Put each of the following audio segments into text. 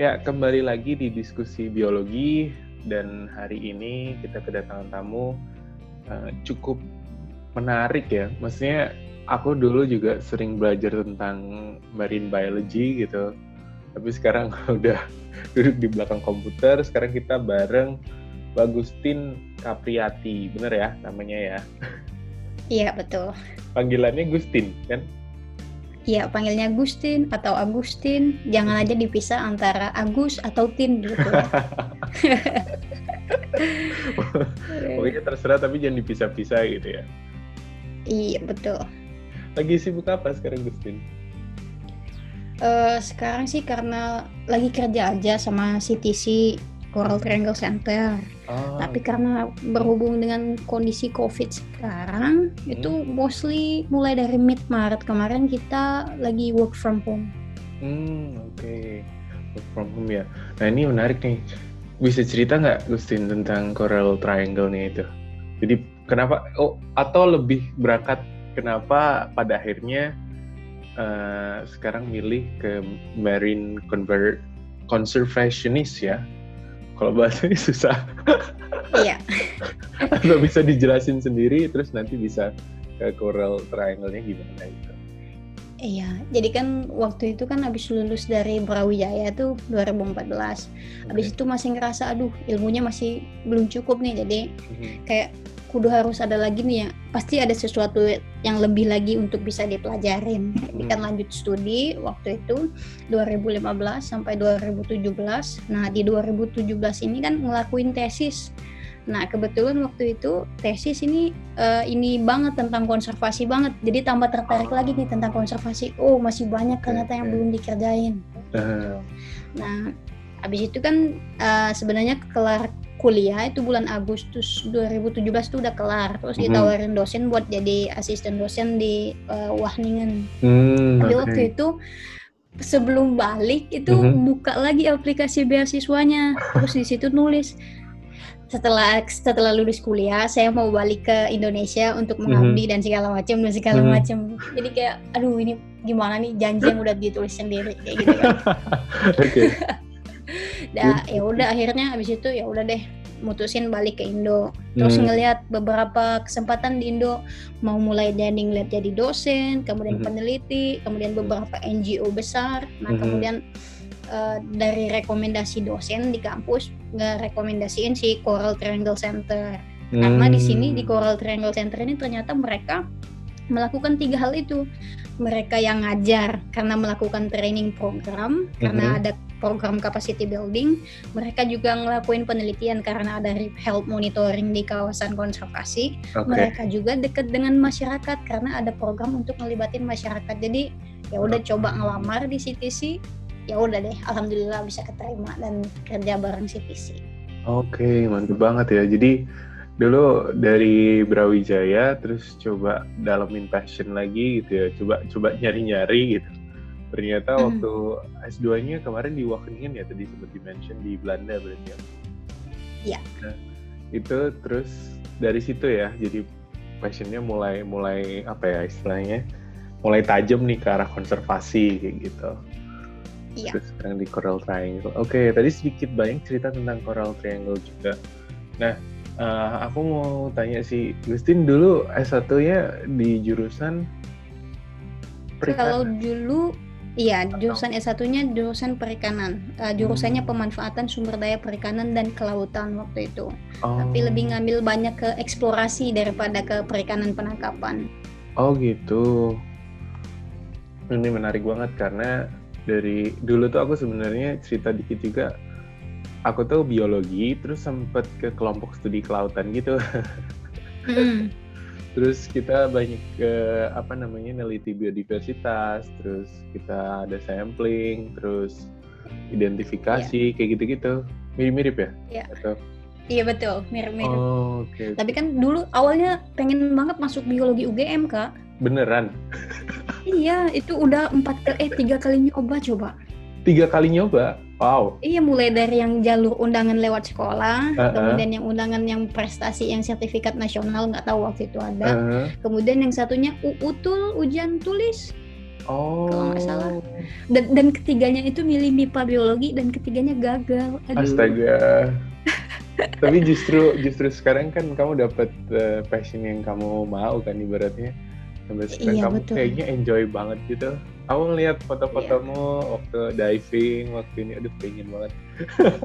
Ya, kembali lagi di diskusi biologi dan hari ini kita kedatangan tamu uh, cukup menarik ya. Maksudnya aku dulu juga sering belajar tentang marine biology gitu. Tapi sekarang udah duduk di belakang komputer, sekarang kita bareng Bagustin Capriati. Bener ya namanya ya? Iya, betul. Panggilannya Gustin, kan? Ya panggilnya Agustin atau Agustin. Jangan aja dipisah antara Agus atau Tin gitu. Pokoknya terserah tapi jangan dipisah-pisah gitu ya. Iya betul. Lagi sibuk apa sekarang Gustin uh, sekarang sih karena lagi kerja aja sama CTC Coral Triangle Center. Oh. Tapi karena berhubung dengan kondisi COVID sekarang, hmm. itu mostly mulai dari mid Maret kemarin kita lagi work from home. Hmm, oke. Okay. Work from home ya. Nah ini menarik nih. Bisa cerita nggak Gustin tentang Coral Triangle nih itu? Jadi kenapa? Oh, atau lebih berangkat kenapa pada akhirnya uh, sekarang milih ke marine convert conservationist ya? Kalau bahasanya susah. Iya. Atau bisa dijelasin sendiri, terus nanti bisa ke coral triangle-nya gimana itu. Iya, jadi kan waktu itu kan habis lulus dari Brawijaya tuh 2014. Okay. Habis itu masih ngerasa aduh ilmunya masih belum cukup nih. Jadi mm -hmm. kayak kudu harus ada lagi nih ya. Pasti ada sesuatu yang lebih lagi untuk bisa dipelajarin. Ini kan lanjut studi waktu itu 2015 sampai 2017 nah di 2017 ini kan ngelakuin tesis. Nah kebetulan waktu itu tesis ini uh, ini banget tentang konservasi banget. Jadi tambah tertarik lagi nih tentang konservasi. Oh masih banyak ternyata yang belum dikerjain. Nah habis itu kan uh, sebenarnya kelar kuliah itu bulan Agustus 2017 tuh udah kelar terus mm-hmm. ditawarin dosen buat jadi asisten dosen di uh, Wahningen mm, tapi okay. waktu itu sebelum balik itu mm-hmm. buka lagi aplikasi beasiswanya terus di situ nulis setelah setelah lulus kuliah saya mau balik ke Indonesia untuk mengabdi mm-hmm. dan segala macam dan segala mm-hmm. macam jadi kayak aduh ini gimana nih janji yang udah ditulis sendiri kayak gitu kan Dah ya udah akhirnya habis itu ya udah deh mutusin balik ke Indo. Terus hmm. ngelihat beberapa kesempatan di Indo mau mulai jadi ngeliat jadi dosen, kemudian hmm. peneliti, kemudian beberapa NGO besar. Nah, hmm. kemudian uh, dari rekomendasi dosen di kampus ngerekomendasiin si Coral Triangle Center. Hmm. Karena di sini di Coral Triangle Center ini ternyata mereka melakukan tiga hal itu. Mereka yang ngajar karena melakukan training program, karena ada program capacity building. Mereka juga ngelakuin penelitian karena ada health monitoring di kawasan konservasi. Okay. Mereka juga dekat dengan masyarakat karena ada program untuk melibatin masyarakat. Jadi ya udah coba ngelamar di CTC, ya udah deh, alhamdulillah bisa keterima dan kerja bareng CTC. Oke, okay, mantap banget ya. Jadi dulu dari Brawijaya terus coba dalamin passion lagi gitu ya coba coba nyari-nyari gitu ternyata mm. waktu S2-nya kemarin di Wageningen ya tadi sempat di-mention di Belanda berarti ya iya nah, itu terus dari situ ya jadi passionnya mulai mulai apa ya istilahnya mulai tajam nih ke arah konservasi kayak gitu Iya. Terus sekarang di Coral Triangle. Oke, okay, tadi sedikit banyak cerita tentang Coral Triangle juga. Nah, Uh, aku mau tanya sih, Gustin dulu S1-nya di jurusan perikanan. Kalau dulu Iya, jurusan S1-nya jurusan perikanan. Uh, jurusannya hmm. pemanfaatan sumber daya perikanan dan kelautan waktu itu. Oh. Tapi lebih ngambil banyak ke eksplorasi daripada ke perikanan penangkapan. Oh gitu. Ini menarik banget karena dari dulu tuh aku sebenarnya cerita dikit juga aku tuh biologi terus sempet ke kelompok studi kelautan gitu mm. Terus kita banyak ke apa namanya neliti biodiversitas terus kita ada sampling terus identifikasi yeah. kayak gitu-gitu mirip-mirip ya yeah. atau Iya betul, mirip-mirip. Oh, okay. Tapi kan dulu awalnya pengen banget masuk biologi UGM kak. Beneran? iya, itu udah empat kali, eh tiga kali nyoba coba. Tiga kali nyoba? Wow. Iya mulai dari yang jalur undangan lewat sekolah, uh -uh. kemudian yang undangan yang prestasi yang sertifikat nasional nggak tahu waktu itu ada. Uh -huh. Kemudian yang satunya UUTUL ujian tulis. Oh. Kalau nggak salah. Dan, dan ketiganya itu milih MIPA biologi dan ketiganya gagal. Aduh. Astaga. Tapi justru justru sekarang kan kamu dapat uh, passion yang kamu mau kan ibaratnya. Sampai sekarang iya, kamu betul. kayaknya enjoy banget gitu. Aku ngeliat foto-fotomu iya. waktu diving waktu ini, aduh pengen banget.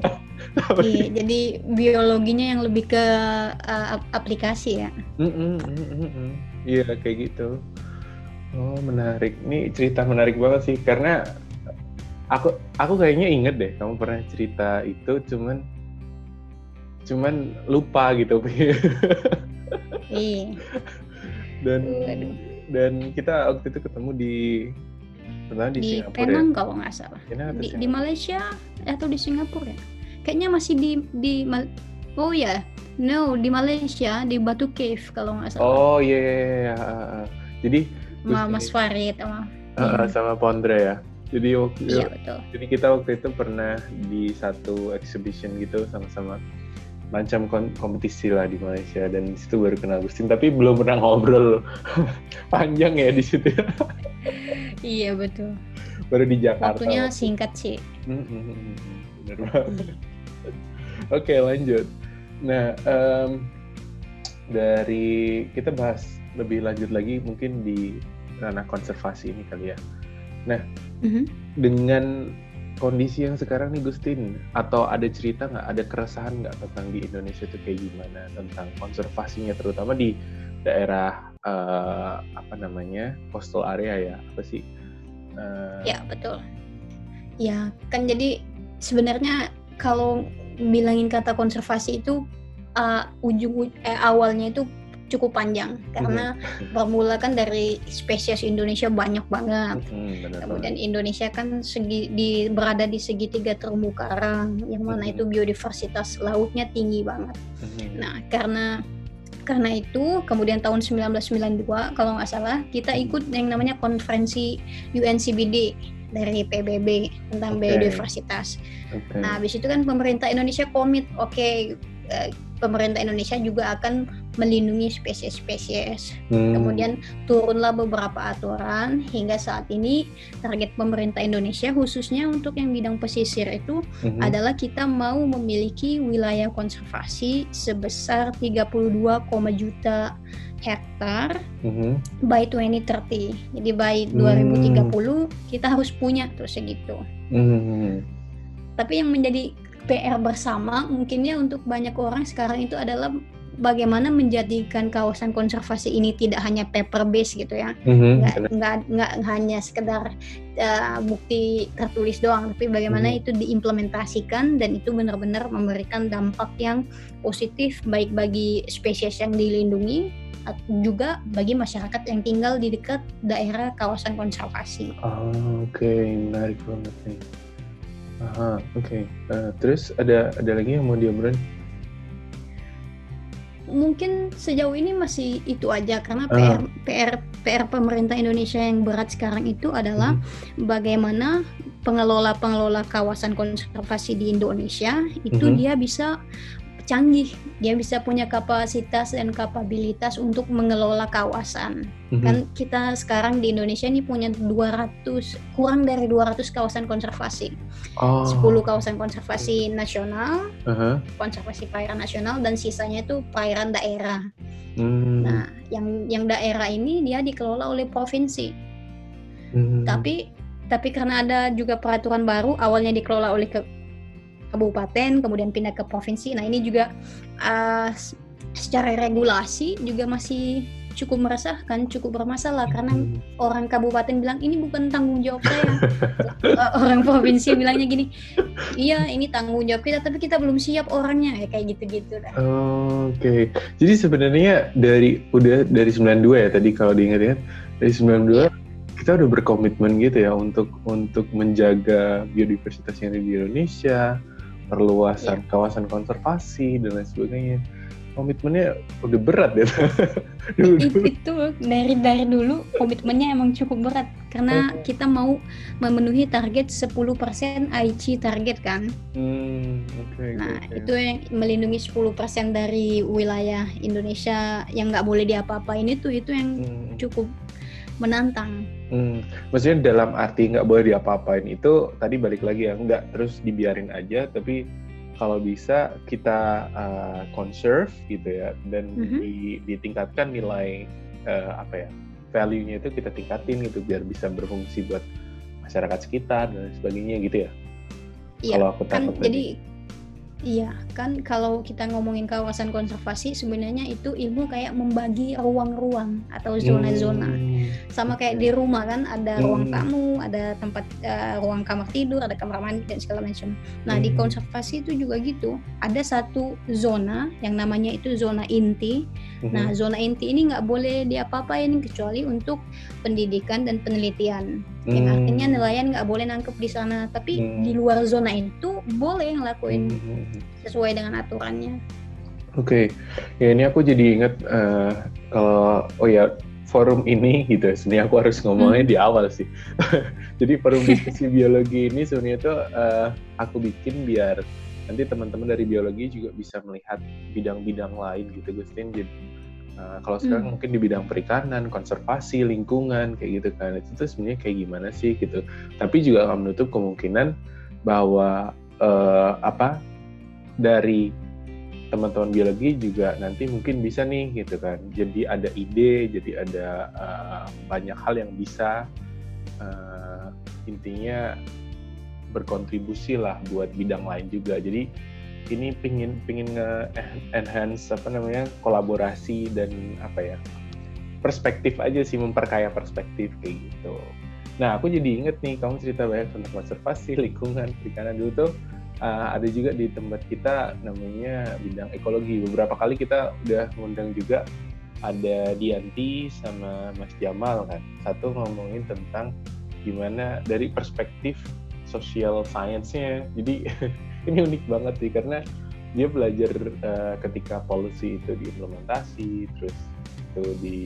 iya, jadi biologinya yang lebih ke uh, aplikasi ya. Mm -mm, mm -mm. Iya kayak gitu. Oh menarik, ini cerita menarik banget sih karena aku aku kayaknya inget deh kamu pernah cerita itu cuman cuman lupa gitu. iya. Dan dan kita waktu itu ketemu di Di, di Singapura ya? Penang ya? kalau nggak salah. Di, di Malaysia atau di Singapura ya? Kayaknya masih di di Oh ya, no di Malaysia di Batu Cave kalau nggak salah. Oh iya, yeah, yeah, yeah. jadi sama Mas Farid sama uh, sama Pondre ya. Jadi waktu iya, betul. jadi kita waktu itu pernah di satu exhibition gitu sama-sama macam kompetisi lah di Malaysia dan di situ baru kenal Agustin tapi belum pernah ngobrol panjang ya di situ. iya betul. Baru di Jakarta. Waktunya singkat sih. Benar banget. Oke lanjut. Nah um, dari kita bahas lebih lanjut lagi mungkin di ranah konservasi ini kali ya. Nah mm -hmm. dengan kondisi yang sekarang nih Gustin? Atau ada cerita nggak ada keresahan nggak tentang di Indonesia itu kayak gimana? Tentang konservasinya terutama di daerah uh, apa namanya coastal area ya? Apa sih? Uh, ya betul. Ya kan jadi sebenarnya kalau bilangin kata konservasi itu uh, ujung eh, awalnya itu cukup panjang karena mm-hmm. bermula kan dari spesies Indonesia banyak banget. Mm-hmm, Kemudian Indonesia kan segi di berada di segitiga terumbu karang yang mana mm-hmm. itu biodiversitas lautnya tinggi banget. Mm-hmm. Nah, karena karena itu kemudian tahun 1992 kalau nggak salah kita ikut yang namanya konferensi UNCBD dari PBB tentang okay. biodiversitas. Okay. Nah, habis itu kan pemerintah Indonesia komit, oke okay, eh, pemerintah Indonesia juga akan melindungi spesies-spesies. Hmm. Kemudian turunlah beberapa aturan hingga saat ini target pemerintah Indonesia khususnya untuk yang bidang pesisir itu hmm. adalah kita mau memiliki wilayah konservasi sebesar 32, juta hektar hmm. by 2030. Jadi by 2030 hmm. kita harus punya tuh segitu. Hmm. Tapi yang menjadi PR bersama mungkinnya untuk banyak orang sekarang itu adalah bagaimana menjadikan kawasan konservasi ini tidak hanya paper base gitu ya mm-hmm. nggak, nggak nggak hanya sekedar uh, bukti tertulis doang tapi bagaimana mm-hmm. itu diimplementasikan dan itu benar-benar memberikan dampak yang positif baik bagi spesies yang dilindungi juga bagi masyarakat yang tinggal di dekat daerah kawasan konservasi. Oh, Oke, okay. menarik banget nih. Aha, oke. Okay. Uh, terus ada ada lagi yang mau diobrolin? Mungkin sejauh ini masih itu aja karena uh. PR PR PR pemerintah Indonesia yang berat sekarang itu adalah hmm. bagaimana pengelola-pengelola kawasan konservasi di Indonesia itu hmm. dia bisa canggih, dia bisa punya kapasitas dan kapabilitas untuk mengelola kawasan. Mm-hmm. Kan kita sekarang di Indonesia ini punya 200 kurang dari 200 kawasan konservasi. Oh. 10 kawasan konservasi nasional, uh-huh. konservasi perairan nasional dan sisanya itu perairan daerah. Mm. Nah, yang yang daerah ini dia dikelola oleh provinsi. Mm. Tapi tapi karena ada juga peraturan baru awalnya dikelola oleh ke, kabupaten kemudian pindah ke provinsi nah ini juga uh, secara regulasi juga masih cukup meresahkan, cukup bermasalah karena hmm. orang kabupaten bilang ini bukan tanggung jawab saya. orang provinsi bilangnya gini, iya ini tanggung jawab kita tapi kita belum siap orangnya ya kayak gitu-gitu. Oh, Oke, okay. jadi sebenarnya dari udah dari 92 ya tadi kalau diingat-ingat dari 92 ya. kita udah berkomitmen gitu ya untuk untuk menjaga biodiversitas yang ada di Indonesia, perluasan yeah. kawasan konservasi dan lain sebagainya komitmennya udah berat ya dulu, dulu. itu dari dari dulu komitmennya emang cukup berat karena okay. kita mau memenuhi target 10% IC target kan hmm, okay, nah okay. itu yang melindungi 10% dari wilayah Indonesia yang nggak boleh diapa-apain itu itu yang hmm. cukup menantang Hmm, maksudnya dalam arti nggak boleh diapa-apain itu tadi balik lagi ya nggak terus dibiarin aja tapi kalau bisa kita uh, conserve gitu ya dan mm-hmm. di, ditingkatkan nilai uh, apa ya value-nya itu kita tingkatin gitu biar bisa berfungsi buat masyarakat sekitar dan sebagainya gitu ya. Iya, kalau aku kan jadi Iya, kan kalau kita ngomongin kawasan konservasi sebenarnya itu ilmu kayak membagi ruang-ruang atau zona-zona. Hmm. Sama kayak di rumah kan ada hmm. ruang tamu, ada tempat uh, ruang kamar tidur, ada kamar mandi dan segala macam. Nah, hmm. di konservasi itu juga gitu. Ada satu zona yang namanya itu zona inti. Hmm. Nah, zona inti ini nggak boleh diapa-apain kecuali untuk pendidikan dan penelitian. Yang hmm. artinya nelayan nggak boleh nangkep di sana, tapi hmm. di luar zona itu boleh ngelakuin hmm sesuai dengan aturannya. Oke, okay. ya ini aku jadi ingat uh, kalau oh ya forum ini gitu. Sebenarnya aku harus ngomongnya hmm. di awal sih. jadi forum diskusi biologi ini sebenarnya itu uh, aku bikin biar nanti teman-teman dari biologi juga bisa melihat bidang-bidang lain gitu, Gustin. Jadi uh, kalau sekarang hmm. mungkin di bidang perikanan, konservasi, lingkungan kayak gitu kan. Itu tuh sebenarnya kayak gimana sih gitu. Tapi juga akan menutup kemungkinan bahwa uh, apa dari teman-teman biologi juga nanti mungkin bisa nih gitu kan jadi ada ide jadi ada uh, banyak hal yang bisa uh, intinya berkontribusi lah buat bidang lain juga jadi ini pingin pingin nge enhance apa namanya kolaborasi dan apa ya perspektif aja sih memperkaya perspektif kayak gitu nah aku jadi inget nih kamu cerita banyak tentang konservasi lingkungan perikanan dulu tuh uh, ada juga di tempat kita namanya bidang ekologi. Beberapa kali kita udah ngundang juga ada Dianti sama Mas Jamal kan. Satu ngomongin tentang gimana dari perspektif social science-nya. Jadi ini unik banget sih karena dia belajar uh, ketika polusi itu diimplementasi, terus itu di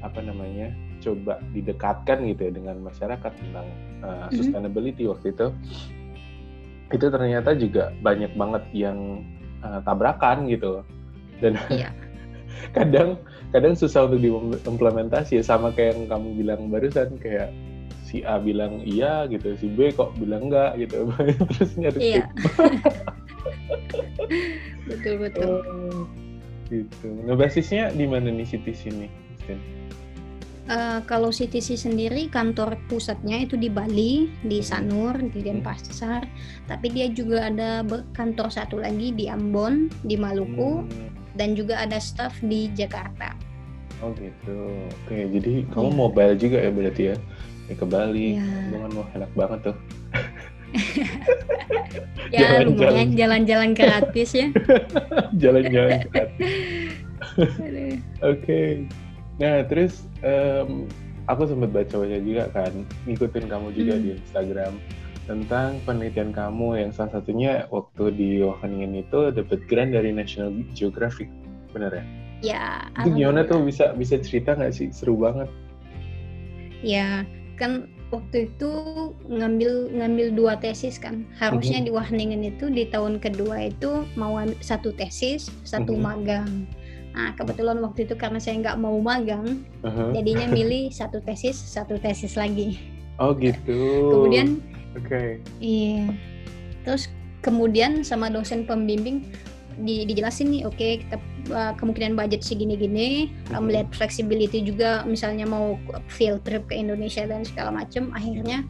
apa namanya coba didekatkan gitu ya dengan masyarakat tentang uh, sustainability waktu itu. Itu ternyata juga banyak banget yang uh, tabrakan gitu. Dan iya. kadang kadang susah untuk diimplementasi ya sama kayak yang kamu bilang barusan kayak si A bilang iya gitu si B kok bilang enggak gitu terus nyari iya. betul betul oh, gitu nah basisnya di mana nih situs ini Uh, kalau CTC sendiri kantor pusatnya itu di Bali, di hmm. Sanur, di hmm. Denpasar. Tapi dia juga ada kantor satu lagi di Ambon, di Maluku, hmm. dan juga ada staff di Jakarta. Oh gitu. Oke, jadi kamu yeah. mobile juga ya berarti ya? Ya ke Bali, yeah. Iya. mau enak banget tuh. ya jalan, lumayan jalan-jalan gratis ya. Jalan-jalan gratis. Oke. Okay. Nah, terus um, aku sempat baca-baca juga kan, ngikutin kamu juga hmm. di Instagram tentang penelitian kamu yang salah satunya waktu di Wageningen itu dapat grant dari National Geographic, benar ya? Ya. Itu gimana tuh bisa bisa cerita nggak sih? Seru banget. Ya, kan waktu itu ngambil ngambil dua tesis kan harusnya mm -hmm. di Wageningen itu di tahun kedua itu mau satu tesis satu mm -hmm. magang Nah, kebetulan waktu itu karena saya nggak mau magang, uh-huh. jadinya milih satu tesis, satu tesis lagi. Oh gitu. Kemudian, oke. Okay. Iya. Terus kemudian sama dosen pembimbing di, dijelasin nih, oke okay, kita uh, kemungkinan budget segini-gini, uh-huh. melihat flexibility juga, misalnya mau field trip ke Indonesia dan segala macam, akhirnya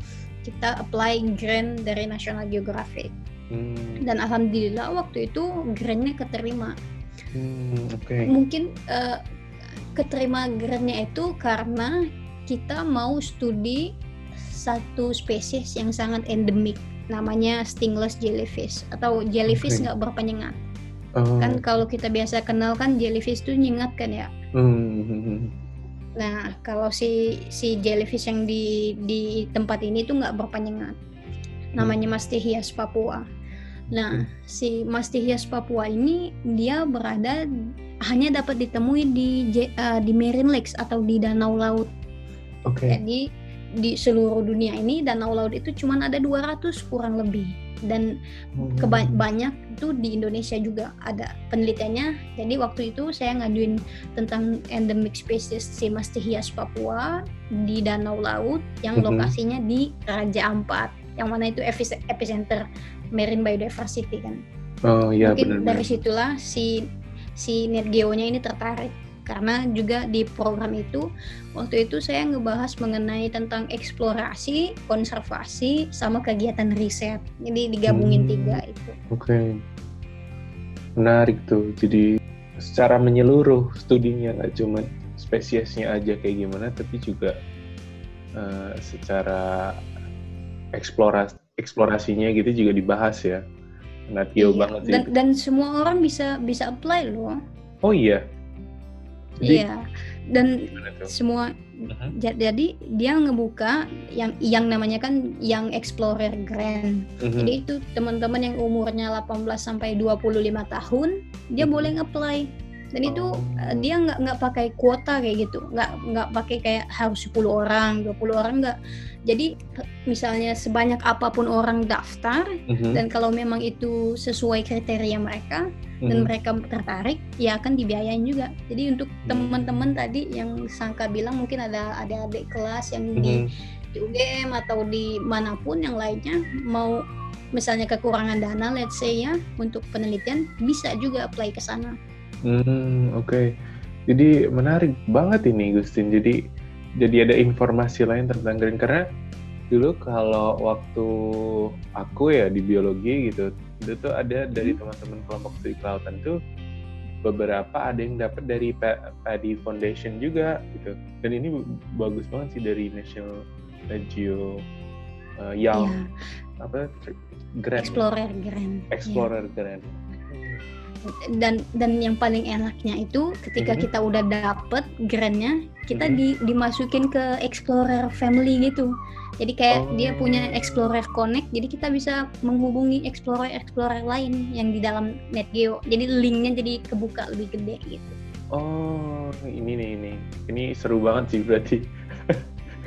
kita apply grant dari National Geographic. Hmm. Dan alhamdulillah waktu itu grantnya keterima. Hmm, okay. Mungkin uh, keterima grantnya itu karena kita mau studi satu spesies yang sangat endemik namanya stingless jellyfish atau jellyfish nggak okay. berpenyengat. Oh. Kan kalau kita biasa kenal kan jellyfish itu nyengat kan ya. Hmm. Nah kalau si si jellyfish yang di di tempat ini tuh nggak berpenyengat. Namanya hmm. Mastihias papua. Nah, hmm. si Mastihias Papua ini dia berada hanya dapat ditemui di uh, di Marine Lakes atau di danau laut. Oke. Okay. Jadi di seluruh dunia ini danau laut itu cuma ada 200 kurang lebih. Dan keba banyak itu di Indonesia juga ada penelitiannya. Jadi waktu itu saya ngajuin tentang endemic species si mastihias Papua di danau laut yang mm -hmm. lokasinya di Raja Ampat, yang mana itu epicenter marine biodiversity kan. Oh iya Mungkin benar. dari situlah si si NetGeo-nya ini tertarik karena juga di program itu waktu itu saya ngebahas mengenai tentang eksplorasi, konservasi, sama kegiatan riset. Jadi digabungin hmm, tiga itu. Oke, okay. menarik tuh. Jadi secara menyeluruh studinya nggak cuma spesiesnya aja kayak gimana, tapi juga uh, secara eksplorasi eksplorasinya gitu juga dibahas ya. Natio iya. banget sih. Dan, dan semua orang bisa bisa apply loh. Oh iya. Jadi, iya. Dan semua uh-huh. jadi dia ngebuka yang yang namanya kan yang Explorer Grant. Uh-huh. Jadi itu teman-teman yang umurnya 18 sampai 25 tahun dia uh-huh. boleh nge-apply dan itu uh, dia nggak nggak pakai kuota kayak gitu nggak nggak pakai kayak harus 10 orang 20 orang nggak jadi misalnya sebanyak apa pun orang daftar uh-huh. dan kalau memang itu sesuai kriteria mereka uh-huh. dan mhm. mereka tertarik ya akan dibiayain juga jadi untuk uh-huh. teman-teman tadi yang sangka bilang mungkin ada ada adik kelas yang uh-huh. di di UGM atau di mana pun yang lainnya mau misalnya kekurangan dana let's say ya untuk penelitian bisa juga apply ke sana Hmm, oke. Okay. Jadi menarik banget ini Gustin. Jadi jadi ada informasi lain tentang green karena dulu kalau waktu aku ya di biologi gitu itu tuh ada dari hmm. teman-teman kelompok studi kelautan tuh beberapa ada yang dapat dari Paddy Foundation juga gitu dan ini bagus banget sih dari National Geo uh, Young yeah. apa Grant Explorer Grant Explorer yeah. Grant dan dan yang paling enaknya itu ketika mm-hmm. kita udah dapet grantnya kita mm-hmm. di, dimasukin ke explorer family gitu jadi kayak oh. dia punya explorer connect jadi kita bisa menghubungi explorer explorer lain yang di dalam netgeo jadi linknya jadi kebuka lebih gede gitu oh ini nih ini ini seru banget sih berarti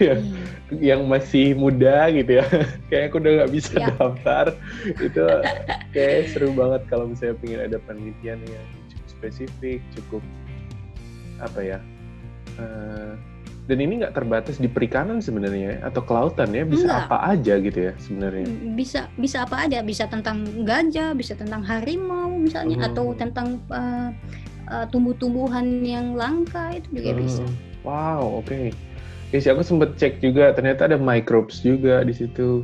yang hmm. yang masih muda gitu ya kayak aku udah nggak bisa ya. daftar itu kayak seru banget kalau misalnya pengen ada penelitian yang cukup spesifik cukup apa ya uh, dan ini nggak terbatas di perikanan sebenarnya atau kelautan ya bisa Enggak. apa aja gitu ya sebenarnya bisa bisa apa aja bisa tentang gajah bisa tentang harimau misalnya hmm. atau tentang uh, uh, tumbuh-tumbuhan yang langka itu juga hmm. bisa wow oke okay ya sih aku sempet cek juga ternyata ada microbes juga di situ.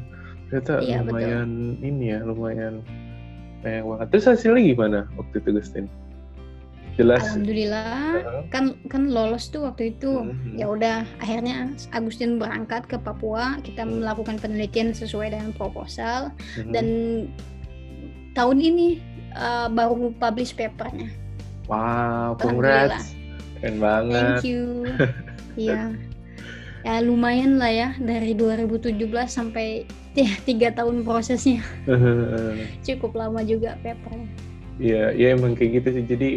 Ternyata iya, lumayan betul. ini ya lumayan banyak banget. Terus hasilnya gimana waktu itu Gustin? Jelas. Alhamdulillah uh, kan kan lolos tuh waktu itu. Uh-huh. ya udah akhirnya Agustin berangkat ke Papua. Kita uh-huh. melakukan penelitian sesuai dengan proposal. Uh-huh. dan tahun ini uh, baru publish papernya. Wow congrats. Keren banget. Thank you. Iya ya lumayan lah ya dari 2017 sampai ya, tiga tahun prosesnya. Cukup lama juga papernya. Iya ya emang kayak gitu sih. Jadi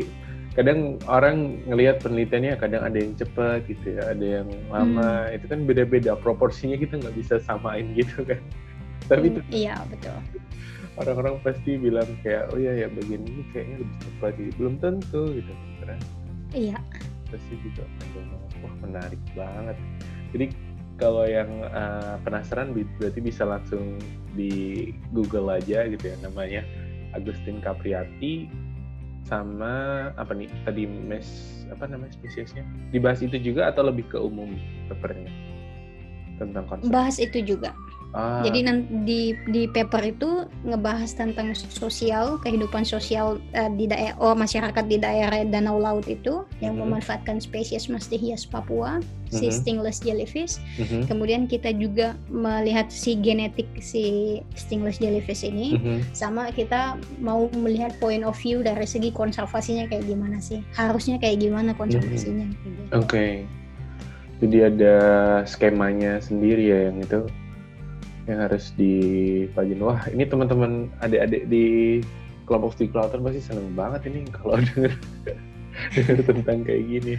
kadang orang ngelihat penelitiannya kadang ada yang cepat gitu ya ada yang lama. Hmm. itu kan beda-beda proporsinya kita nggak bisa samain gitu kan. Tapi hmm, itu iya betul. orang-orang pasti bilang kayak oh ya ya bagian ini kayaknya lebih cepat gitu belum tentu gitu kan. Iya. Pasti juga wah menarik banget jadi kalau yang uh, penasaran berarti bisa langsung di Google aja gitu ya namanya Agustin Capriati sama apa nih tadi mes apa namanya spesiesnya? Dibahas itu juga atau lebih ke umum papernya? Tentang konsep? Bahas itu juga Ah. Jadi nanti di di paper itu ngebahas tentang sosial kehidupan sosial uh, di daerah oh, masyarakat di daerah danau laut itu mm-hmm. yang memanfaatkan spesies mastihias Papua, mm-hmm. si stingless jellyfish. Mm-hmm. Kemudian kita juga melihat si genetik si stingless jellyfish ini, mm-hmm. sama kita mau melihat point of view dari segi konservasinya kayak gimana sih? Harusnya kayak gimana konservasinya? Mm-hmm. Gitu. Oke. Okay. Jadi ada skemanya sendiri ya yang itu yang harus dipajin wah ini teman-teman adik-adik di kelompok studi kelautan pasti seneng banget ini kalau denger denger tentang kayak gini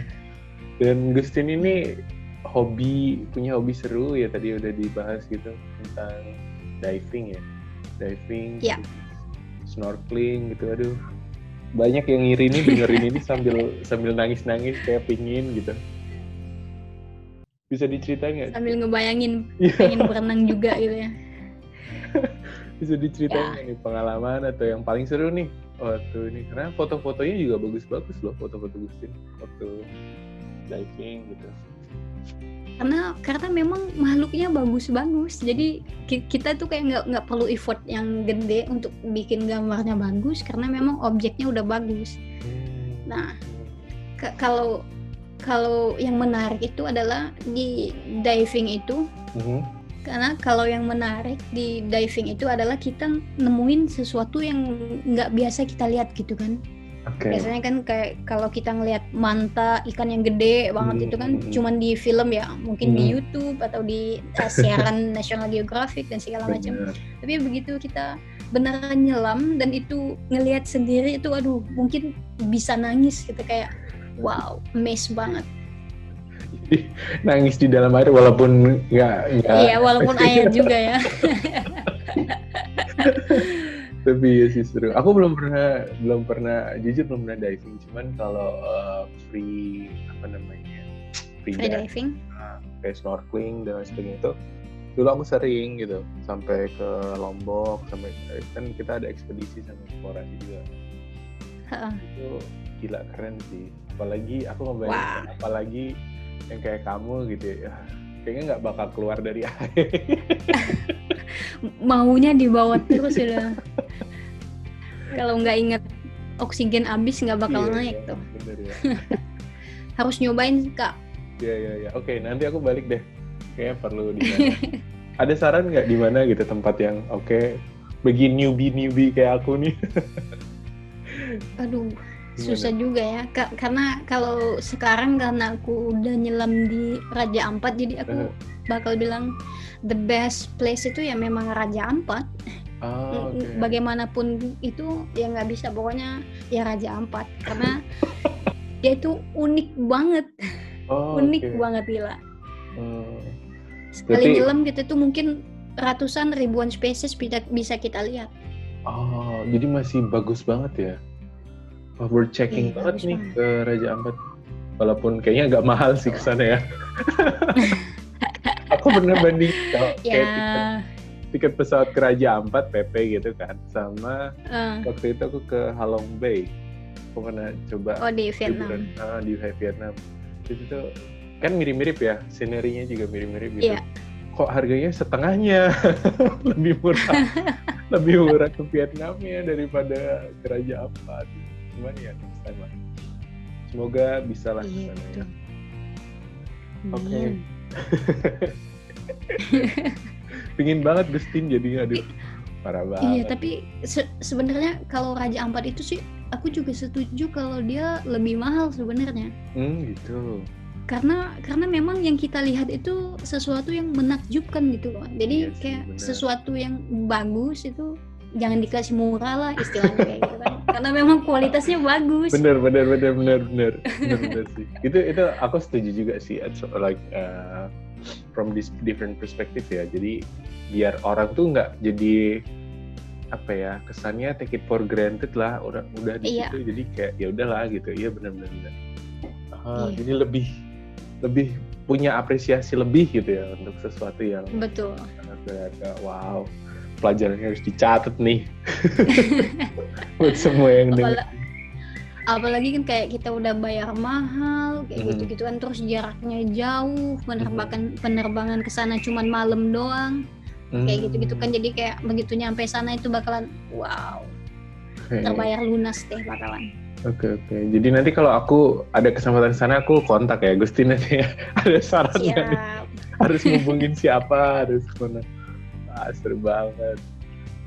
dan Gustin ini hobi punya hobi seru ya tadi udah dibahas gitu tentang diving ya diving, yeah. snorkeling gitu. Aduh, banyak yang ngiri ini dengerin ini sambil sambil nangis-nangis kayak pingin gitu. Bisa diceritain nggak? Sambil ngebayangin yeah. pengen berenang juga gitu ya. Bisa diceritain yeah. nih pengalaman atau yang paling seru nih waktu ini karena foto-fotonya juga bagus-bagus loh foto-foto Gustin waktu diving gitu karena karena memang makhluknya bagus-bagus jadi kita tuh kayak nggak nggak perlu effort yang gede untuk bikin gambarnya bagus karena memang objeknya udah bagus hmm. nah kalau kalau yang menarik itu adalah di diving itu hmm. karena kalau yang menarik di diving itu adalah kita nemuin sesuatu yang nggak biasa kita lihat gitu kan Okay. Biasanya kan kayak kalau kita ngelihat manta ikan yang gede banget hmm. itu kan hmm. cuman di film ya, mungkin hmm. di YouTube atau di uh, siaran National Geographic dan segala macam. Tapi begitu kita beneran nyelam dan itu ngelihat sendiri itu aduh mungkin bisa nangis gitu kayak wow, amazed banget. nangis di dalam air walaupun nggak Iya, walaupun air juga ya. tapi ya sih seru aku belum pernah belum pernah jujur belum pernah diving cuman kalau uh, free apa namanya free, free diving uh, kayak snorkeling dan sebagainya itu dulu aku sering gitu sampai ke Lombok sampai kan kita ada ekspedisi sama eksplorasi juga uh-uh. itu gila keren sih apalagi aku ngebayangin wow. apalagi yang kayak kamu gitu ya kayaknya nggak bakal keluar dari air maunya dibawa terus sudah kalau nggak inget oksigen habis nggak bakal iya, naik iya, tuh bener, ya. harus nyobain kak Iya iya iya. Oke, nanti aku balik deh. Kayaknya perlu di Ada saran nggak di mana gitu tempat yang oke okay, bagi newbie newbie kayak aku nih? Aduh? Susah juga ya. Ka karena kalau sekarang karena aku udah nyelam di Raja Ampat, jadi aku uh. bakal bilang the best place itu ya memang Raja Ampat. Oh, okay. bagaimanapun itu ya nggak bisa pokoknya ya Raja Ampat karena dia itu unik banget oh, unik okay. banget gila hmm. sekali Berarti... nyelam kita tuh mungkin ratusan ribuan spesies bisa kita lihat oh jadi masih bagus banget ya oh, worth checking iya, banget nih banget. ke Raja Ampat. Walaupun kayaknya agak mahal sih ke sana ya. Aku pernah banding kalau ya. kayak tiket pesawat ke Raja Ampat PP gitu kan. Sama uh. waktu itu aku ke Halong Bay. Aku pernah coba oh di Vietnam. Liburan, uh, di Vietnam. Itu tuh kan mirip-mirip ya sinerinya juga mirip-mirip gitu. Yeah. kok harganya setengahnya? Lebih murah. Lebih murah ke Vietnam ya daripada ke Raja Gimana ya next time lah semoga bisa lah iya, ya. oke okay. pingin banget Gustin jadi aduh parah banget. Iya, tapi se sebenarnya kalau Raja Ampat itu sih aku juga setuju kalau dia lebih mahal sebenarnya. Hmm, gitu. Karena karena memang yang kita lihat itu sesuatu yang menakjubkan gitu loh. Jadi iya sih, kayak bener. sesuatu yang bagus itu jangan dikasih murah lah istilahnya kayak gitu kan. Karena memang kualitasnya bagus. Bener bener bener bener bener bener, bener sih. Itu itu aku setuju juga sih. It's like uh, from this different perspective ya. Jadi biar orang tuh nggak jadi apa ya kesannya take it for granted lah udah udah di iya. situ jadi kayak ya udahlah gitu iya benar-benar uh, iya. jadi lebih lebih punya apresiasi lebih gitu ya untuk sesuatu yang betul kayak wow pelajarannya harus dicatat nih buat semua yang dengar apalagi kan kayak kita udah bayar mahal kayak hmm. gitu gitu kan terus jaraknya jauh penerbangan hmm. penerbangan ke sana cuman malam doang hmm. kayak gitu gitu kan jadi kayak begitu nyampe sana itu bakalan wow okay. terbayar lunas deh bakalan Oke okay, oke. Okay. Jadi nanti kalau aku ada kesempatan sana aku kontak ya Gusti nanti ya. ada sarannya nih. Harus ngubungin siapa, harus mana. Seru banget.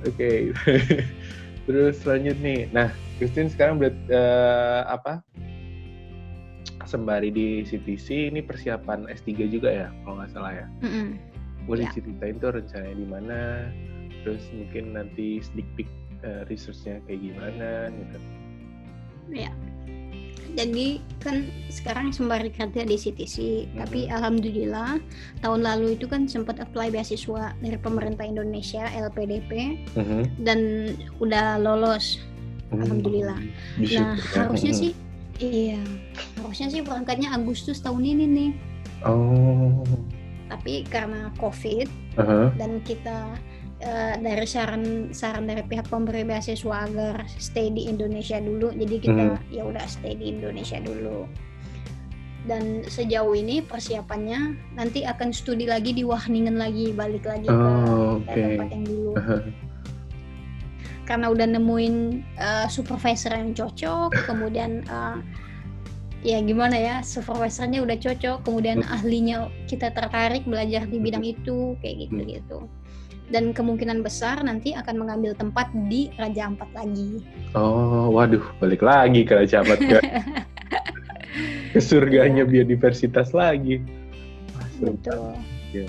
Oke. Okay. Terus lanjut nih. Nah, Christine sekarang berat, uh, apa? Sembari di CTC ini persiapan S3 juga ya, kalau nggak salah ya. Mm -hmm. Boleh yeah. ceritain tuh rencananya di mana, terus mungkin nanti sneak peek uh, researchnya kayak gimana gitu. Ya. Jadi kan sekarang sembari kerja di CTC hmm. tapi alhamdulillah tahun lalu itu kan sempat apply beasiswa dari pemerintah Indonesia LPDP hmm. dan udah lolos hmm. alhamdulillah nah harusnya hmm. sih iya harusnya sih berangkatnya Agustus tahun ini nih oh tapi karena COVID uh -huh. dan kita uh, dari saran saran dari pihak pemberi beasiswa agar stay di Indonesia dulu jadi kita hmm. ya udah stay di Indonesia dulu dan sejauh ini persiapannya nanti akan studi lagi di Wahningen lagi balik lagi oh, ke okay. tempat yang dulu karena udah nemuin uh, supervisor yang cocok kemudian uh, ya gimana ya supervisornya udah cocok kemudian hmm. ahlinya kita tertarik belajar di bidang itu kayak gitu gitu dan kemungkinan besar nanti akan mengambil tempat di Raja Ampat lagi. Oh, waduh, balik lagi ke Raja Ampat ke, ke surganya iya. biodiversitas lagi. Betul. Ya.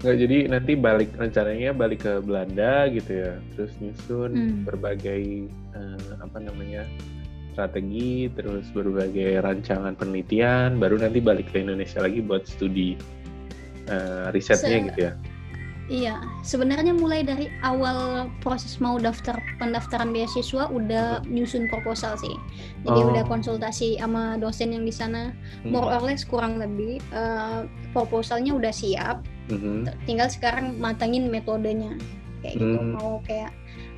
Nggak, jadi nanti balik rencananya balik ke Belanda gitu ya, terus nyusun hmm. berbagai uh, apa namanya strategi, terus berbagai rancangan penelitian, baru nanti balik ke Indonesia lagi buat studi uh, risetnya Se gitu ya. Iya, sebenarnya mulai dari awal proses mau daftar pendaftaran beasiswa udah nyusun proposal sih. Jadi oh. udah konsultasi sama dosen yang di sana, hmm. more or less kurang lebih uh, proposalnya udah siap. Hmm. Tinggal sekarang matangin metodenya kayak gitu. Hmm. Mau kayak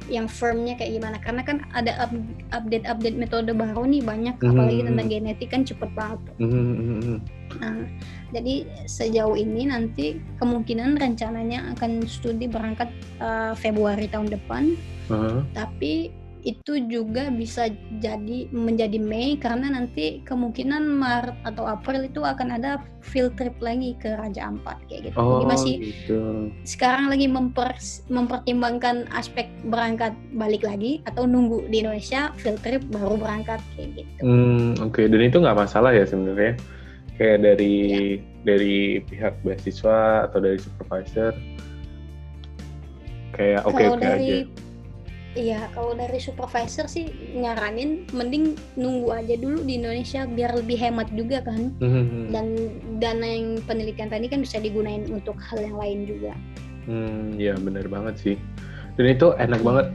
yang firmnya kayak gimana karena kan ada update update metode baru nih banyak hmm. apalagi tentang genetik kan cepet banget. Hmm. Nah, jadi sejauh ini nanti kemungkinan rencananya akan studi berangkat uh, Februari tahun depan. Uh-huh. Tapi itu juga bisa jadi menjadi Mei karena nanti kemungkinan Maret atau April itu akan ada field trip lagi ke Raja Ampat kayak gitu. Oh, Jadi masih gitu. sekarang lagi memper, mempertimbangkan aspek berangkat balik lagi atau nunggu di Indonesia field trip baru berangkat kayak gitu. Hmm, oke. Okay. Dan itu nggak masalah ya sebenarnya kayak dari ya. dari pihak beasiswa atau dari supervisor kayak oke oke okay aja Iya, kalau dari supervisor sih nyaranin mending nunggu aja dulu di Indonesia biar lebih hemat juga kan. Mm-hmm. Dan dana yang penelitian tadi kan bisa digunain untuk hal yang lain juga. Hmm, ya benar banget sih. Dan itu enak banget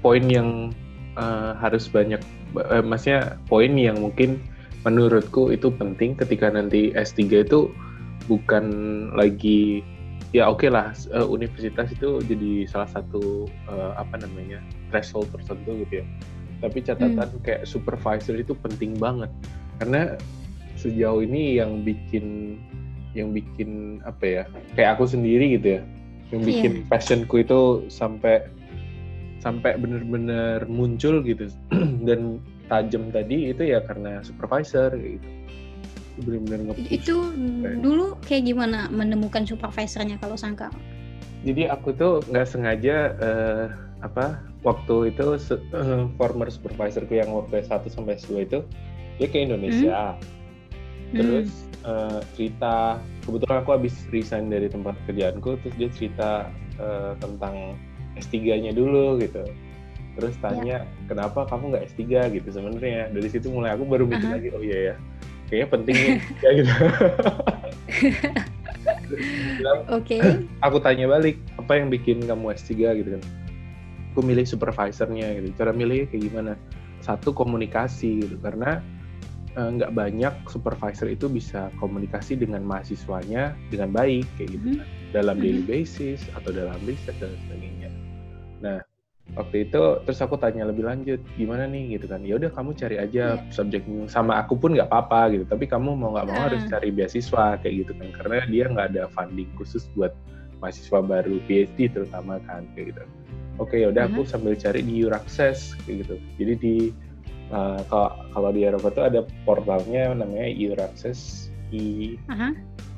poin yang uh, harus banyak, uh, maksudnya poin yang mungkin menurutku itu penting ketika nanti S3 itu bukan lagi ya oke okay lah uh, universitas itu jadi salah satu uh, apa namanya threshold tertentu gitu ya tapi catatan hmm. kayak supervisor itu penting banget karena sejauh ini yang bikin yang bikin apa ya kayak aku sendiri gitu ya yang iya. bikin yeah. passionku itu sampai sampai benar-benar muncul gitu dan tajam tadi itu ya karena supervisor gitu benar-benar itu dulu kayak gimana menemukan supervisornya kalau sangka jadi aku tuh nggak sengaja uh, apa waktu itu uh, former supervisorku yang waktu S1 sampai S2 itu dia ke Indonesia hmm? terus uh, cerita kebetulan aku habis resign dari tempat kerjaanku terus dia cerita uh, tentang S3-nya dulu gitu terus ya. tanya ya. kenapa kamu nggak S3 gitu sebenarnya dari situ mulai aku baru mikir uh -huh. lagi oh iya ya kayaknya penting ya gitu Oke. Okay. Aku tanya balik, apa yang bikin kamu S3 gitu kan? Aku milih supervisornya gitu. Cara milihnya kayak gimana? Satu komunikasi gitu, karena eh, nggak uh, banyak supervisor itu bisa komunikasi dengan mahasiswanya dengan baik kayak gitu mm -hmm. kan. Dalam daily mm-hmm. basis atau dalam riset dan sebagainya. Nah, waktu itu terus aku tanya lebih lanjut gimana nih gitu kan ya udah kamu cari aja yeah. subjek sama aku pun nggak apa-apa gitu tapi kamu mau nggak mau uh. harus cari beasiswa kayak gitu kan karena dia nggak ada funding khusus buat mahasiswa baru PhD terutama kan kayak gitu oke ya udah uh -huh. aku sambil cari di Euraccess kayak gitu. Jadi di uh, kalau kalau di Eropa tuh ada portalnya namanya Euraccess i. Uh -huh.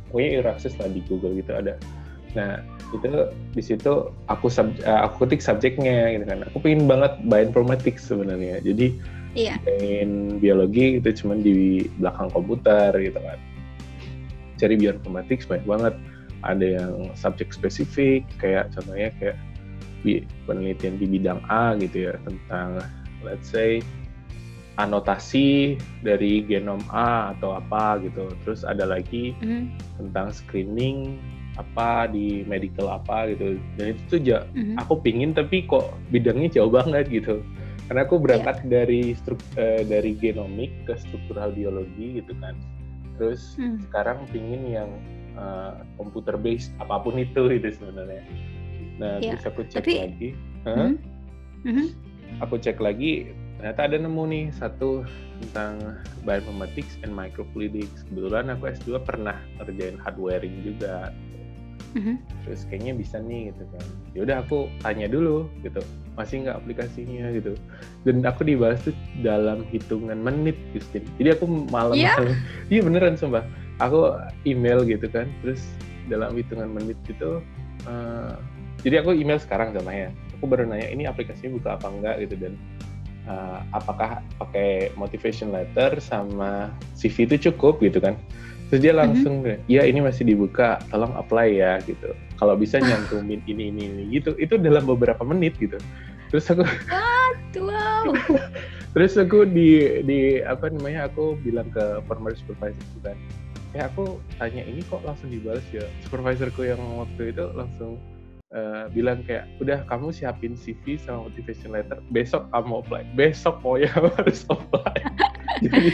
pokoknya Euraccess lah di Google gitu ada. Nah itu di situ aku sub, uh, aku ketik subjeknya gitu kan. Aku pengen banget bioinformatics sebenarnya. Jadi iya. pengen biologi itu cuma di belakang komputer gitu kan. Cari bioinformatics banyak banget. Ada yang subjek spesifik kayak contohnya kayak penelitian di bidang A gitu ya tentang let's say anotasi dari genom A atau apa gitu. Terus ada lagi mm-hmm. tentang screening apa di medical apa gitu. Dan itu tuh ja, mm-hmm. aku pingin tapi kok bidangnya jauh banget gitu. Karena aku berangkat yeah. dari struk, uh, dari genomik ke struktural biologi gitu kan. Terus mm. sekarang pingin yang uh, computer based apa pun itu itu sebenarnya. Nah, yeah. terus aku cek tapi, lagi. Huh? Mm-hmm. Aku cek lagi ternyata ada nemu nih satu tentang bioinformatics and microfluidics kebetulan aku S2 pernah ngerjain hardwaring juga mm-hmm. terus kayaknya bisa nih gitu kan ya udah aku tanya dulu gitu masih nggak aplikasinya gitu dan aku dibahas tuh dalam hitungan menit Justin jadi aku malam yeah. iya beneran sumpah aku email gitu kan terus dalam hitungan menit gitu uh, jadi aku email sekarang sama ya aku baru nanya ini aplikasinya buka apa enggak? Gitu dan uh, apakah pakai motivation letter sama CV itu cukup gitu kan. Terus dia mhm. langsung mm-hmm. ya ini masih dibuka tolong apply ya gitu. Kalau bisa nyantumin ini ini ini gitu. Itu dalam beberapa menit gitu. Terus aku wow terus aku di di apa namanya aku bilang ke former supervisor gitu kan ya aku tanya ini kok langsung dibalas ya? Supervisorku yang waktu itu langsung uh, bilang kayak udah kamu siapin CV sama motivation letter. Besok kamu apply. Besok pokoknya harus apply. Jadi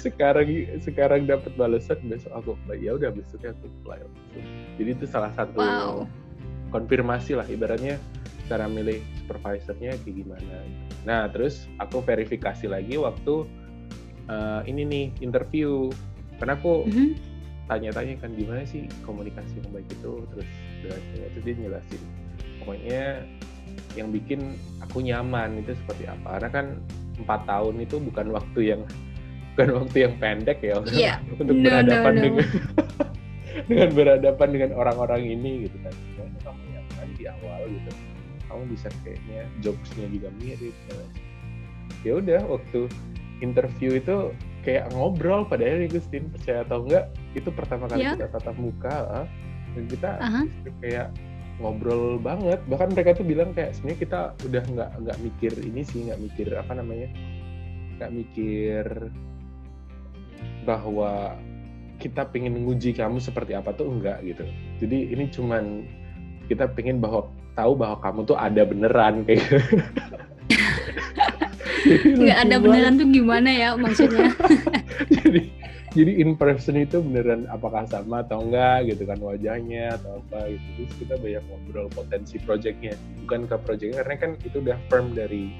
sekarang sekarang dapat balasan besok aku apply. Ya udah besoknya aku apply. Jadi itu salah satu wow. konfirmasi lah ibaratnya cara milih supervisornya kayak gimana nah terus aku verifikasi lagi waktu uh, ini nih interview. Karena aku mm -hmm tanya-tanya kan gimana sih komunikasi yang baik itu? Terus itu dia jelasin pokoknya yang bikin aku nyaman itu seperti apa karena kan empat tahun itu bukan waktu yang bukan waktu yang pendek ya yeah. untuk no, berhadapan no, no. dengan dengan berhadapan dengan orang-orang ini gitu kan pokoknya kamu nyaman di awal gitu kamu bisa kayaknya jobsnya juga mirip ya udah waktu interview itu kayak ngobrol padahal ya Gustin percaya atau enggak itu pertama kali yeah. kita tatap muka dan kita uh-huh. kayak ngobrol banget bahkan mereka tuh bilang kayak sebenarnya kita udah nggak nggak mikir ini sih nggak mikir apa namanya nggak mikir bahwa kita pengen nguji kamu seperti apa tuh enggak gitu jadi ini cuman kita pengen bahwa tahu bahwa kamu tuh ada beneran kayak gitu. nggak ada beneran tuh gimana ya maksudnya jadi jadi in person itu beneran apakah sama atau enggak gitu kan wajahnya atau apa gitu. Terus kita banyak ngobrol potensi projectnya. Bukan ke projectnya karena kan itu udah firm dari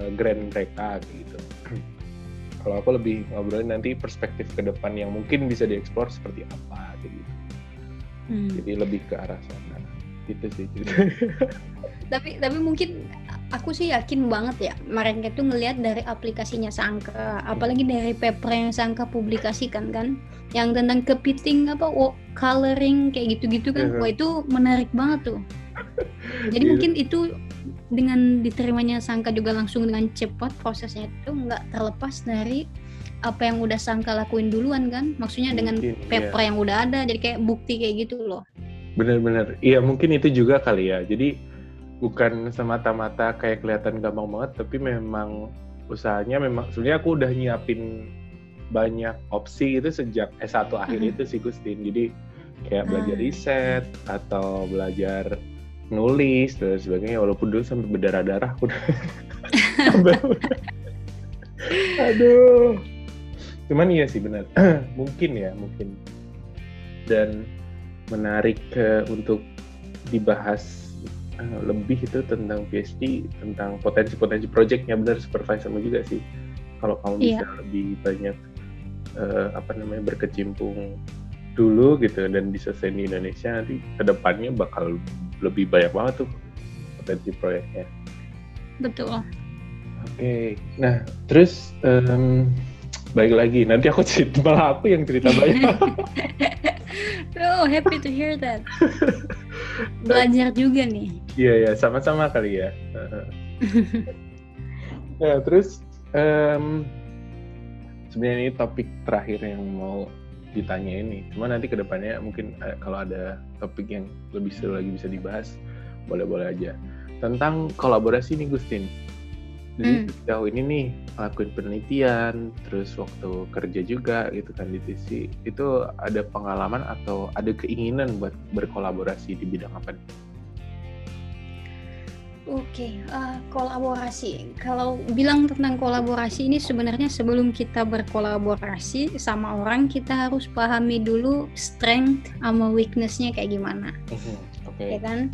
uh, grand mereka gitu. Kalau aku lebih ngobrolin nanti perspektif ke depan yang mungkin bisa dieksplor seperti apa gitu. Hmm. jadi lebih ke arah sana. Gitu sih. Tapi tapi mungkin aku sih yakin banget ya mereka itu ngelihat dari aplikasinya Sangka apalagi dari paper yang Sangka publikasikan kan yang tentang kepiting apa oh, coloring kayak gitu-gitu kan. Wah itu menarik banget tuh. Jadi mungkin itu dengan diterimanya Sangka juga langsung dengan cepat prosesnya itu nggak terlepas dari apa yang udah Sangka lakuin duluan kan. Maksudnya dengan paper iya. yang udah ada jadi kayak bukti kayak gitu loh. Bener-bener. Iya mungkin itu juga kali ya. Jadi bukan semata-mata kayak kelihatan gampang banget tapi memang usahanya memang sebenarnya aku udah nyiapin banyak opsi itu sejak S1 akhir mm -hmm. itu sih Gustin. Jadi kayak belajar mm. riset atau belajar nulis dan sebagainya. Walaupun dulu sampai berdarah-darah udah aduh. Cuman iya sih benar. Mungkin ya mungkin. Dan menarik uh, untuk dibahas uh, lebih itu tentang PhD tentang potensi-potensi projectnya. Benar supervisormu juga sih. Kalau kamu iya. bisa lebih banyak uh, apa namanya berkecimpung dulu gitu dan diselesaikan di Indonesia nanti ke depannya bakal lebih banyak banget tuh potensi proyeknya. Betul. Oke. Okay. nah terus um, baik lagi. Nanti aku cerita malah aku yang cerita banyak. Oh happy to hear that belajar juga nih. Iya ya sama-sama kali ya. Nah terus um, sebenarnya ini topik terakhir yang mau ditanya ini. Cuma nanti ke depannya mungkin uh, kalau ada topik yang lebih seru lagi bisa dibahas boleh-boleh aja. Tentang kolaborasi nih Gustin jadi hmm. jauh ini nih ngelakuin penelitian terus waktu kerja juga gitu kan di TC itu ada pengalaman atau ada keinginan buat berkolaborasi di bidang apa nih? Oke, okay, uh, eh, kolaborasi. Kalau bilang tentang kolaborasi ini sebenarnya sebelum kita berkolaborasi sama orang kita harus pahami dulu strength sama weaknessnya kayak gimana, uh -huh. okay. ya kan?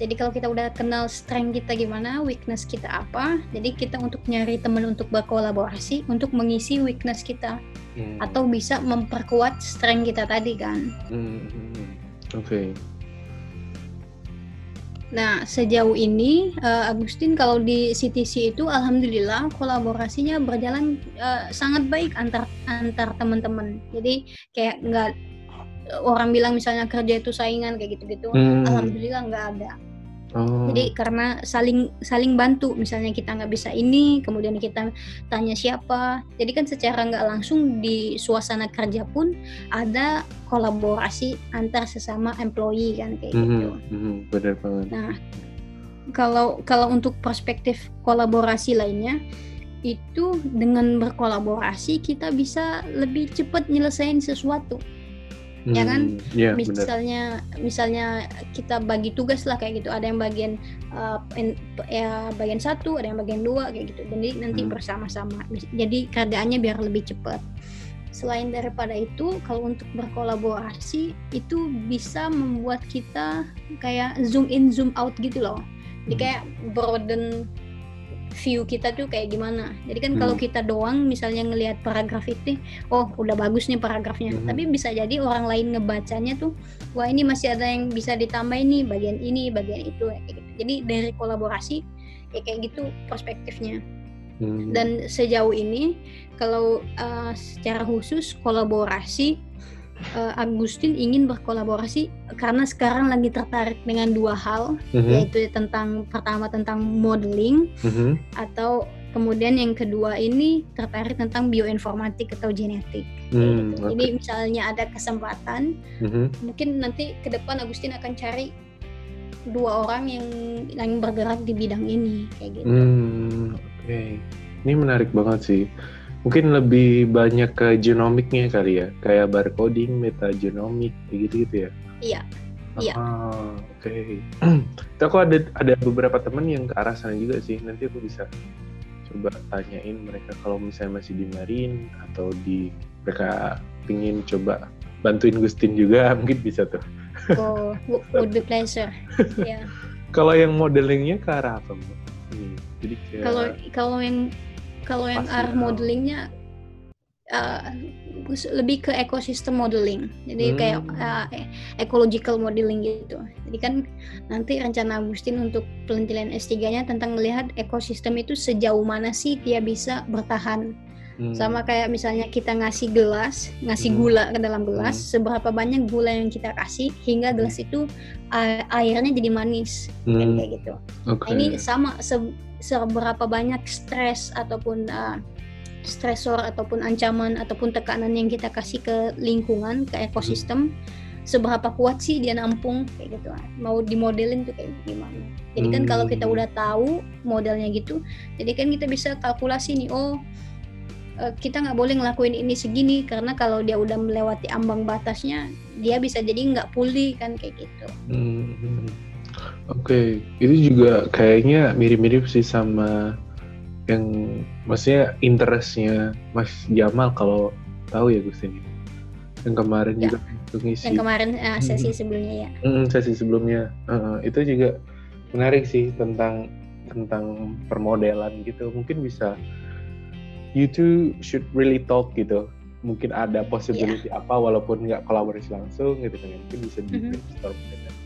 Jadi kalau kita udah kenal strength kita gimana, weakness kita apa, jadi kita untuk nyari teman untuk berkolaborasi untuk mengisi weakness kita, hmm. atau bisa memperkuat strength kita tadi kan. Hmm. hmm, hmm. Oke. Okay. Nah, sejauh ini uh, Agustin kalau di CTC itu alhamdulillah kolaborasinya berjalan uh, sangat baik antar antar teman-teman. Jadi kayak nggak orang bilang misalnya kerja itu saingan kayak gitu-gitu. Hmm. Alhamdulillah nggak ada. Oh. Jadi karena saling saling bantu, misalnya kita nggak bisa ini, kemudian kita tanya siapa. Jadi kan secara nggak langsung di suasana kerja pun ada kolaborasi antar sesama employee kan kayak mm -hmm, gitu. Mm -hmm, benar banget. Nah, kalau kalau untuk perspektif kolaborasi lainnya itu dengan berkolaborasi kita bisa lebih cepat nyelesain sesuatu hmm, ya kan yeah, misalnya bener. misalnya kita bagi tugas lah kayak gitu ada yang bagian uh, ya bagian satu ada yang bagian dua kayak gitu jadi nanti hmm. bersama-sama jadi kerjaannya biar lebih cepat selain daripada itu kalau untuk berkolaborasi itu bisa membuat kita kayak zoom in zoom out gitu loh jadi hmm. kayak broaden view kita tuh kayak gimana. Jadi kan hmm. kalau kita doang misalnya ngelihat paragraf itu, oh udah bagus nih paragrafnya. Hmm. Tapi bisa jadi orang lain ngebacanya tuh, wah ini masih ada yang bisa ditambah ini bagian ini, bagian itu gitu. Jadi dari kolaborasi ya kayak gitu perspektifnya. Hmm. Dan sejauh ini kalau uh, secara khusus kolaborasi uh, Agustin ingin berkolaborasi karena sekarang lagi tertarik dengan dua hal mm-hmm. yaitu tentang pertama tentang modeling mm-hmm. atau kemudian yang kedua ini tertarik tentang bioinformatik atau genetik. Mm, gitu. okay. Jadi misalnya ada kesempatan, mm-hmm. mungkin nanti ke depan Agustin akan cari dua orang yang yang bergerak di bidang ini kayak gitu. Mm, Oke, okay. ini menarik banget sih mungkin lebih banyak ke genomiknya kali ya. Kayak barcoding metagenomik gitu gitu ya. Iya. Iya. Ah, oke. Okay. aku ada ada beberapa teman yang ke arah sana juga sih. Nanti aku bisa coba tanyain mereka kalau misalnya masih di Marin atau di mereka pingin coba bantuin Gustin juga mungkin bisa tuh. Oh would be pleasure. Ya yeah. kalau yang modelingnya ke arah apa bu? jadi kalau kalau yang kalau yang arah modelingnya uh, lebih ke ekosistem modeling. Jadi hmm. kayak uh, ecological modeling gitu. Jadi kan nanti rencana Agustin untuk penelitian S3-nya tentang melihat ekosistem itu sejauh mana sih dia bisa bertahan hmm. sama kayak misalnya kita ngasih gelas ngasih hmm. gula ke dalam gelas hmm. seberapa banyak gula yang kita kasih hingga gelas hmm. itu uh, airnya jadi manis hmm. kayak gitu okay. nah, ini sama se seberapa banyak stres ataupun uh, stresor ataupun ancaman ataupun tekanan yang kita kasih ke lingkungan ke ekosistem seberapa kuat sih dia nampung kayak gitu mau dimodelin tuh kayak gimana jadi kan hmm. kalau kita hmm. udah tahu modelnya gitu jadi kan kita bisa kalkulasi nih oh eh, kita nggak boleh ngelakuin ini segini karena kalau dia udah melewati ambang batasnya dia bisa jadi nggak pulih kan kayak gitu hmm. hmm. Oke, okay. itu juga kayaknya mirip-mirip sih sama yang maksudnya interestnya Mas Jamal kalau tahu ya Gus ini. Yang kemarin ya. juga ngisi. Yang kemarin uh, sesi hmm. sebelumnya ya. Hmm, sesi sebelumnya uh, itu juga menarik sih tentang tentang permodelan gitu. Mungkin bisa you two should really talk gitu. Mungkin ada possibility yeah. apa walaupun nggak kolaborasi langsung gitu kan. Mungkin bisa di brainstorm mm -hmm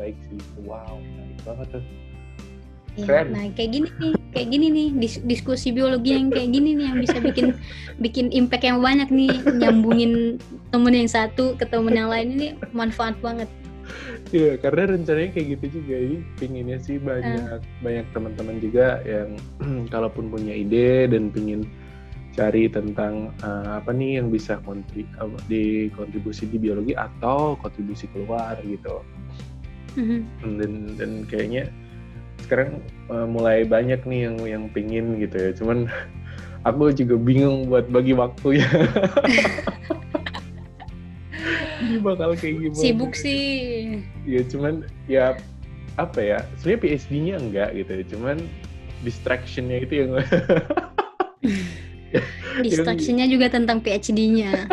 baik sih wow menarik banget tuh Ya, nah kayak gini nih, kayak gini nih dis diskusi biologi yang kayak gini nih yang bisa bikin bikin impact yang banyak nih nyambungin temen yang satu ke temen yang lain ini manfaat banget. Iya, karena rencananya kayak gitu juga ini pinginnya sih banyak uh. banyak teman-teman juga yang kalaupun punya ide dan pingin cari tentang uh, apa nih yang bisa kontri uh, di kontribusi di biologi atau kontribusi keluar gitu. Mm-hmm. dan dan kayaknya sekarang uh, mulai banyak nih yang yang pingin gitu ya. Cuman aku juga bingung buat bagi waktu ya. Ini bakal kayak gimana sibuk sih. Ya cuman ya apa ya sebenarnya PhD-nya enggak gitu ya. Cuman distractionnya itu yang distractionnya juga tentang PhD-nya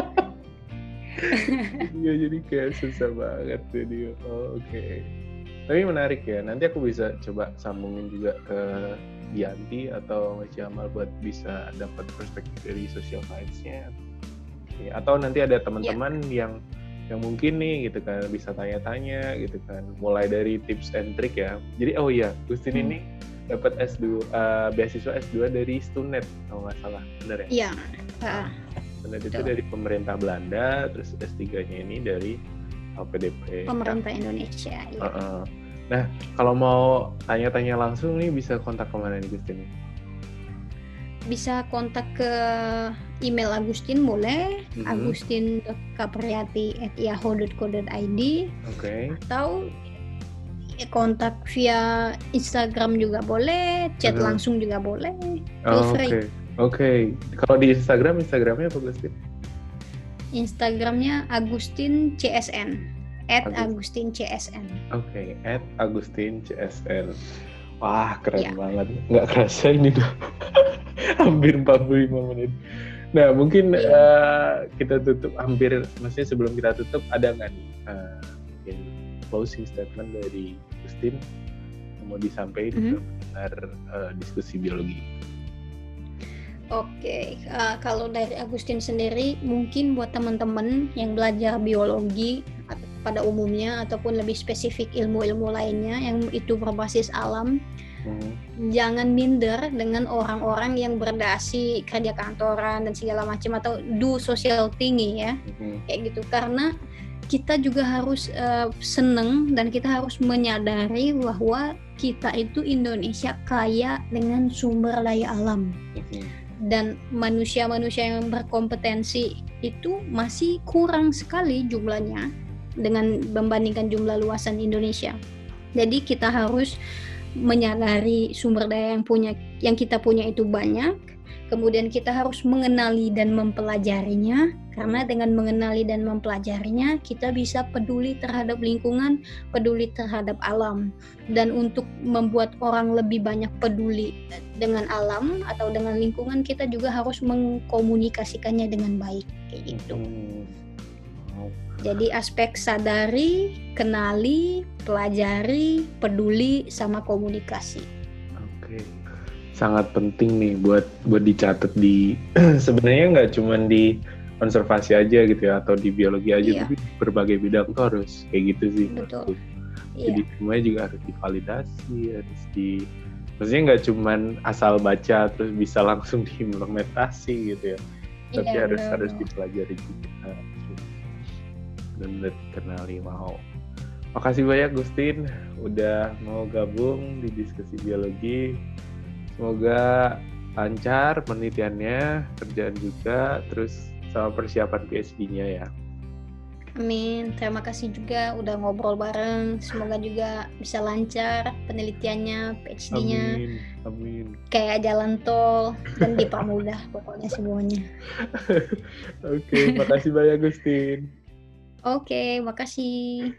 Iya jadi kayak susah banget jadi oh, oke okay. tapi menarik ya nanti aku bisa coba sambungin juga ke Dianti atau Jamal buat bisa dapat perspektif dari social science-nya ya, atau nanti ada teman-teman yeah. yang yang mungkin nih gitu kan bisa tanya-tanya gitu kan mulai dari tips and trick ya jadi oh iya Gustin hmm. ini dapat S2 uh, beasiswa S2 dari Stunet kalau nggak salah benar ya iya uh, Stunet itu dari pemerintah Belanda terus S3-nya ini dari LPDP pemerintah ya. Indonesia iya. uh -uh. nah kalau mau tanya-tanya langsung nih bisa kontak ke mana nih Gustin bisa kontak ke email Agustin boleh mm-hmm. agustin.kapriati@yahoo.co.id okay. atau kontak via Instagram juga boleh chat uh-huh. langsung juga boleh free oke okay. kalau di Instagram Instagramnya apa Agustin Instagramnya Agustin CSN at Agustin CSN oke okay. at Agustin CSN Wah keren ya. banget, nggak kerasa ini udah hampir 45 menit. Nah mungkin ya. uh, kita tutup hampir, maksudnya sebelum kita tutup ada nggak nih uh, closing statement dari Justin yang mau disampaikan mm -hmm. uh, diskusi biologi? Oke, okay. uh, kalau dari Agustin sendiri, mungkin buat teman-teman yang belajar biologi pada umumnya ataupun lebih spesifik ilmu-ilmu lainnya yang itu berbasis alam hmm. jangan minder dengan orang-orang yang berdasi kerja kantoran dan segala macam atau do social tinggi ya hmm. kayak gitu karena kita juga harus uh, seneng dan kita harus menyadari bahwa kita itu Indonesia kaya dengan sumber daya alam dan manusia-manusia yang berkompetensi itu masih kurang sekali jumlahnya dengan membandingkan jumlah luasan Indonesia. Jadi kita harus menyadari sumber daya yang punya yang kita punya itu banyak. Kemudian kita harus mengenali dan mempelajarinya karena dengan mengenali dan mempelajarinya kita bisa peduli terhadap lingkungan, peduli terhadap alam. Dan untuk membuat orang lebih banyak peduli dengan alam atau dengan lingkungan kita juga harus mengkomunikasikannya dengan baik kayak gitu. Hmm jadi aspek sadari, kenali, pelajari, peduli sama komunikasi. Oke. Sangat penting nih buat buat dicatat di sebenarnya nggak cuma di konservasi aja gitu ya atau di biologi aja iya. tapi berbagai bidang tuh harus kayak gitu sih. Betul. Jadi iya. semuanya juga harus divalidasi, harus di maksudnya nggak cuma asal baca terus bisa langsung diimplementasi gitu ya. Tapi iya, harus bener. harus dipelajari juga benar kenali mau makasih banyak Gustin udah mau gabung di diskusi biologi semoga lancar penelitiannya kerjaan juga terus sama persiapan PhD-nya ya Amin. Terima kasih juga udah ngobrol bareng. Semoga juga bisa lancar penelitiannya, PhD-nya. Amin. Amin. Kayak jalan tol dan dipermudah pokoknya semuanya. Oke, okay, makasih banyak Gustin. Oke, makasih.